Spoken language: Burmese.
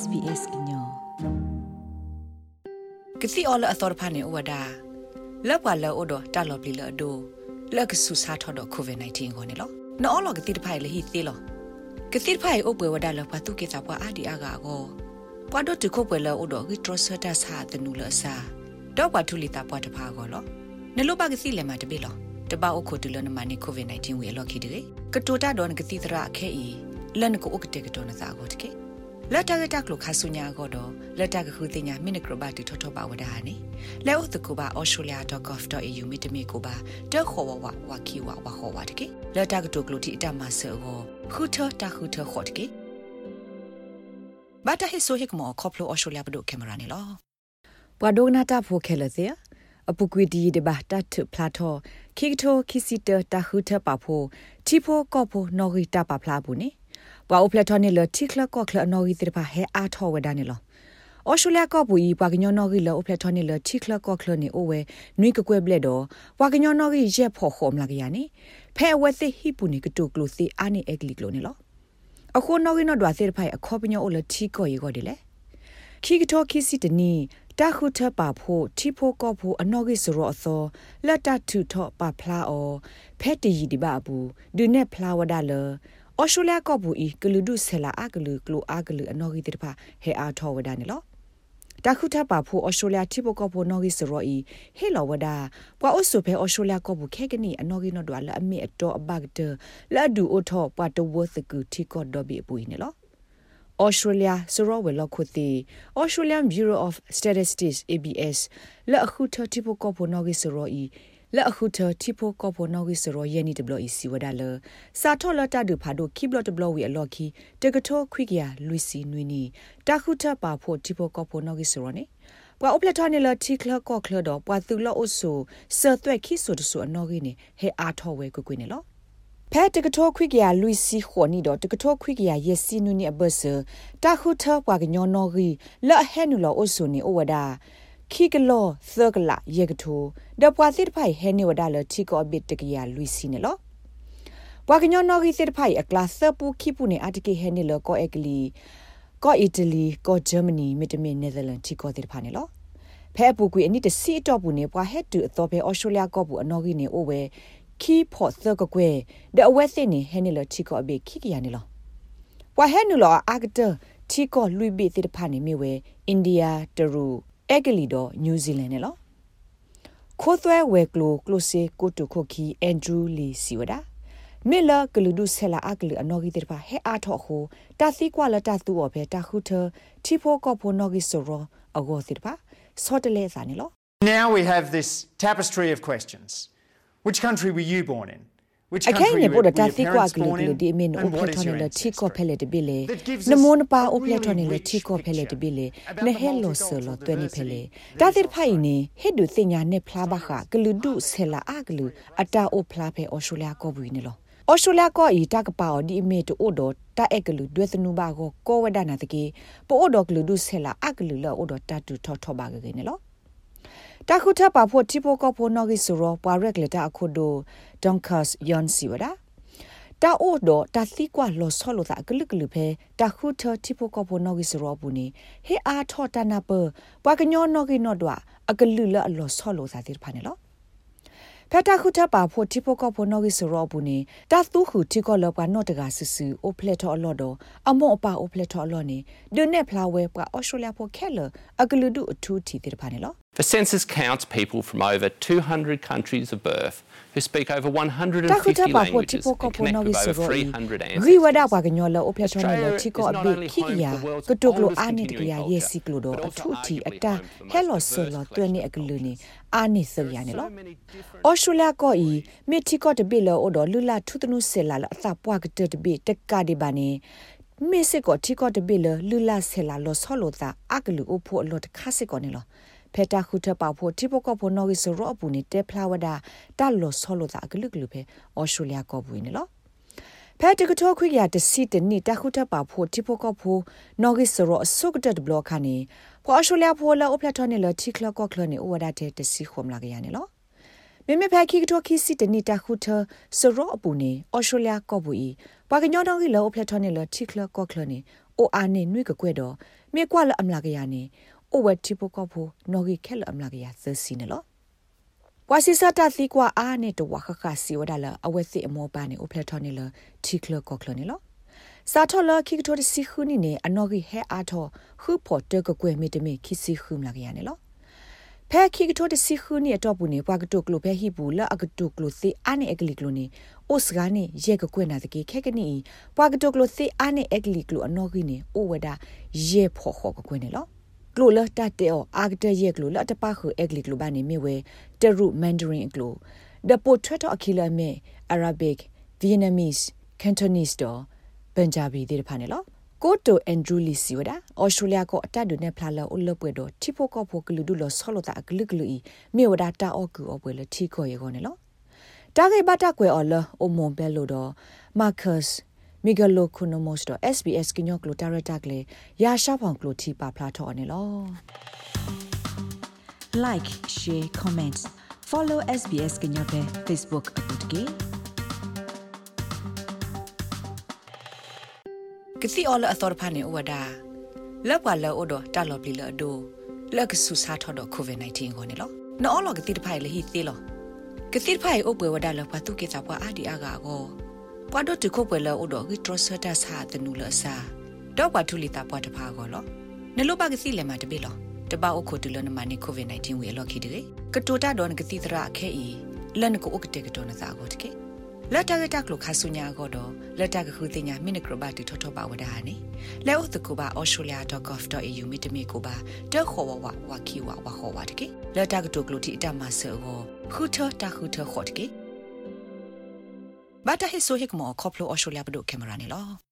SBS ညောကစီအော်လအသောဖာနေဝဒါလောက်ပါလောဒတာလော်ပလီလောဒိုလက်ကဆူစာထော်တော့ကိုဗစ် -19 ကိုနေလောနော်လောကတိတဖိုင်လေဟိသေးလောကတိတဖိုင်အုပ်ပွဲဝဒါလောပါတုကေစာပွားအာဒီအာဂါကိုပွားတော့တခုပွဲလောဒိုဂီထရဆတာစာတနူလဆာတော့ပါထူလီတာပွားတဖာကိုလောနလောပါကစီလေမှာတပိလောတပအုတ်ခိုတူလနမနီကိုဗစ် -19 ဝေလောခိတေကတိုတာတော့ကတိတရာခဲဤလန်ကိုဥကတေကတော်နစာကိုတကေ လက်တကတက်လို့ခါဆုညာကတော့လက်တကခုတင်ညာမိနကရဘတီထောထောပါဝဒါနေလဲဥတကူပါ australia.gov.au မိတမီကိုပါတက်ခေါ်ဝဝဝကီဝဝခေါ်ဝတကေလက်တကတုကလူတီအတမဆောခုထတခုထခေါ်တကေဘာတဟိဆိုဟိကမောခေါပလို australia ဘဒုကင်မရာနေလောဘဝဒိုနာတာဖိုခဲလစေအပုကွေဒီဒီဘာတတ်ဖလာထောခိကတိုခိစီတတခုထပါဖိုတီဖိုကောဖိုနော်ဂီတာပါဖလာဘူးနေ ပွာအိုဖလက်ထော်နေလတိခလကောခလနော်ဂီတိပါဟဲအားထောဝဒနေလောအော်ရှိုလျာကောပူဤပွာကညောနော်ဂီလောအိုဖလက်ထော်နေလတိခလကောခလနေအိုဝဲနွိကကွဲဘလက်တော့ပွာကညောနော်ဂီရက်ဖို့ခေါ်မလာကရနေဖဲဝဲသိဟိပူနေကတုကလို့စီအာနေအက်ကလီကလို့နေလောအခုနော်ဂီနော်ဒွာစေဖိုင်အခေါ်ပညောအိုလတိကောရေကောဒီလေခိကထောခိစီတနီတခုထပါဖို့တီဖိုကောဖို့အနော်ဂိစရောအသောလက်တထုထောပါဖလာအောဖက်တီဒီဘာဘူးဒုနေဖလာဝဒါလ အော်ရှိုလျာကောဘူးဤကလူဒုဆလာအကလူကလိုအကလူအနော်ဂီတိတဖာဟဲအားထောဝဒနေလောတခုထပါဖို့အော်ရှိုလျာတိပိုကောဖို့နော်ဂီစရောဤဟဲလောဝဒါပွာအုဆုဖဲအော်ရှိုလျာကောဘူးခဲကနီအနော်ဂီနော်ဒွာလအမေအတော်အဘတ်တလာဒူအိုထောပွာတဝသကူတီကောဒိုဘီပူနေလော Australia ဆိုတော့ဝေလောက်ခုတီ Australian Bureau of Statistics ABS လက်အခုထတိပိုကောဖို့နော်ဂီဆိုရောဤ လက်အခုထတီဖိုကောပိုနော်ဂီစရောယနီဒဘလအီစီဝဒါလစာထောလတာဒူဖာဒိုခိဘလတဘလဝီအလော်ခီတကထောခွိကရလူစီနွီနီတခုထပါဖို့တီဖိုကောပိုနော်ဂီစရောနေပွာဥပလထနေလတီကလကောကလတော့ပွာသူလော့အဆူဆာသွက်ခိဆိုတဆူအနော်ဂီနေဟဲအားထောဝဲကွကွနေလောဖဲတကထောခွိကရလူစီခေါ်နီတော့တကထောခွိကရယစီနူနီအဘဆာတခုထပွာကညောနော်ဂီလက်ဟဲနူလောအဆူနေဩဝဒါ ခိကလောသကလာယေကထိုဒပွားစစ်ဖိုင်ဟဲနေဝဒါလချီကောဘစ်တကရလူစီနေလောဘွာကညောနော်ဂီစစ်ဖိုင်အကလာဆပူခိပူနေအတကေဟဲနေလောကောအက်ကလီကောအီတလီကောဂျာမနီမီတမင်နယ်သာလန်ချီကောတိဖာနေလောဖဲပူကွေအနိတစီတော့ပူနေဘွာဟက်တူအတော်ဖဲအော်စတြေးလျကောပူအနော်ဂီနေအိုဝဲခီဖို့သကကွဲဒအဝဲစစ်နေဟဲနေလောချီကောအဘေခိကရနေလောဘွာဟဲနူလောအာဂတချီကောလူဘီတိဖာနေမိဝဲအိန္ဒိယတရူ အက်ကလီတော့နယူးဇီလန်နဲ့လောခိုးသွဲဝဲကလိုကလိုစေကိုတုခိုခီအန်ဒရူးလီစီဝဒမီလာကလူဒုဆလာအကလအနော်ဂီတေပါဟဲအားထော့ဟိုတာသီကွာလတာသူော်ပဲတာခုထတီဖိုကောဖိုနော်ဂီဆိုရောအဂောစီတပါစောတလေစာနေလော Now we have this tapestry of questions. Which country were you born in? Again ne boda ta thi kwa glu glu di min o pletone le thi ko phele de bile ne mon pa o pletone le thi ko phele de bile ne hello so lo twe ni phele ta thi phai ni he du sinya ne phla ba kha glu du sela a glu ata o phla phe australia ko bu ni lo ဩစတြေးလျကောဤတကပါဒီအမေတိုဒတာအက်ကလူဒွေသနုဘာကိုကောဝဒနာတကေပိုဒကလူဒုဆဲလာအကလူလောဒတတူထောထောဘာကေနေလော တခုထပါဖို့တီပိုကဖို့နော်ဂီဆိုရောပွာရက်လက်တာအခုဒိုဒွန်ကတ်ယွန်စီဝဒါတာအိုဒတာသီကွာလောဆောလိုတာဂလဂလဖဲတခုထတီပိုကဖို့နော်ဂီဆိုရောဘူးနေဟေအားထောတနာပပွာကညောနော်ဂီနော်ဒွာအကလူလအလောဆောလိုစာတိဖာနေလောဖက်တာခုထပါဖို့တီပိုကဖို့နော်ဂီဆိုရောဘူးနေတာသူခုတီကောလောကနော့တကဆူဆူအိုဖလက်ထောအလော့တော့အမောအပါအိုဖလက်ထောအလော့နေဒွနဲ့ဖလာဝဲပွာအော်စတြေးလျဖို့ခဲလအကလူဒုအထူးတီတိဖာနေလော The census counts people from over 200 countries of birth who speak over 150 languages and connect with over 300 ancestors. Riwada wa ganyola o pletona lo chiko abe kiya kutoklo ani tiya yesi klo do athuti ata hello solo twene aklu ni ani so ya ne lo Australia ko i me tiko de bi lo o do lula thutnu sela la asa pwa ka de bi tekka de ba ne မေစစ်ကိုတီကောတပိလလူလာဆဲလာလောဆောလိုတာအကလူအဖို့အလောတခါစစ်ကောနေလော ဖက်တာခုထပေါဖို့တိပကောဖို့နော်ဂီဆိုရောအပူနေတဲဖလာဝဒတလောဆောလိုတာဂလုဂလုပဲအော်စတြေးလျကောဘူးနေလောဖက်တကထောခွေရတစီတနိတခုထပါဖို့တိပကောဖို့နော်ဂီဆိုရောအစုကတဘလော့ခါနေဖော်အော်စတြေးလျဖို့လာအပလထနေလတိကလကောကလနေဩဝဒတဲ့တစီခုမလာကြရနေလောမေမေဖက်ခိကထောခိစီတနိတခုထစရောအပူနေအော်စတြေးလျကောဘူးဤပါကညောတော့ဂီလောအပလထနေလတိကလကောကလနေဩအိုအာနေနွိကကွဲ့တော့မြေကွာလအမလာကရနေ အိုဝက်တီပိုကဖို့နော်ဂီခဲလအမလာကရသစီနေလောဝါစီစတာသီကွာအာနေတဝခခစီဝဒါလအဝက်စီအမောပါနေအိုဖလက်ထော်နေလတီကလကောကလနေလောစာထော်လခိကတိုစီခုနီနေအနော်ဂီဟဲအားထော်ခုဖို့တကကွဲမီတမီခိစီခုမလာကရနေလောဖဲခိကတိုတစီခုနီအတော့ဘူးနေပွားကတုကလိုဖဲဟိဘူးလအကတုကလိုစီအာနေအကလီကလိုနေအိုစကနေရေကကွဲ့နာတကေခဲကနီပွားကတုကလိုစီအာနေအကလီကလိုအနော်ဂီနေအိုဝဒါရေဖို့ခေါ်ကကွဲ့နေလော ကလိုလတတဲ့အောအာဂတရက်ကလိုလတပခုအက်ဂလီကလိုဘာနေမြဝဲတရုမန်ဒရင်ကလိုဒပိုထရတအခီလာမေအာရဘစ်ဗီယက်နမစ်ကန်တိုနီစ်တော့ပန်ဂျာဘီဒီဖာနေလောကိုတိုအန်ဒရူလီစီဝဒါအော်စတြေးလျကိုအတတ်ဒုန်နဲ့ဖလာလောအလပွဲတော့တီဖိုကောဖိုကလူဒူလောဆောလတာအကလကလူဤမြေဝဒါတာအော့ကူအပွဲလတီကိုရေကောနေလောတာဂေဘတာကွယ်အော်လအမွန်ဘဲလို့တော့မာကတ် မီဂလိုခုနိုမိုစတော့ SBS ကညောကလိုတာရတာကလေရာရှာဖောင်ကလိုတီပါဖလာထော်နေလော like share comments follow SBS ကညောတဲ့ Facebook အပုတ်ကေကစီအော်လအသောဖာနေဝဒါလောက်ပါလောဒတာလော်ပလီလောဒိုလက်ကဆူစာထော်တော့ COVID-19 ကိုနေလောနော်လောကတိတဖိုင်လေဟီသေးလောကတိဖိုင်အုပ်ပွဲဝဒါလောပါတုကေစာပွားအာဒီအာဂါကို ပွားတော့တခုပွဲလောဒိုဂီထရဆတာစာတနူလစာတော့ပါထူလီတာပွားတဖာကိုလောနလောပါကစီလေမှာတပိလောတပောက်ခုတူလနမနီကိုဗစ် -19 ဝေလော်ခိတေကတိုတာဒွန်ကတိတရာခဲဤလန်ကိုဥကတေကတောနသာကိုတကေလက်တကတကလခါဆုညာကိုတော့လက်တကခုတင်ညာမိနကရဘတိထောထောပါဝဒါနေလဲဥတကူပါ australia.gov.au မိတမီကိုပါတက်ခေါ်ဝဝဝခီဝဝခေါ်ဝတကေလက်တကတုကလူတီအတမဆောကိုခုထတခုထခေါ်တကေ ဘာတဟိဆိုဟိကမောခေါပလို australia ဘဒုကင်မရာနေလော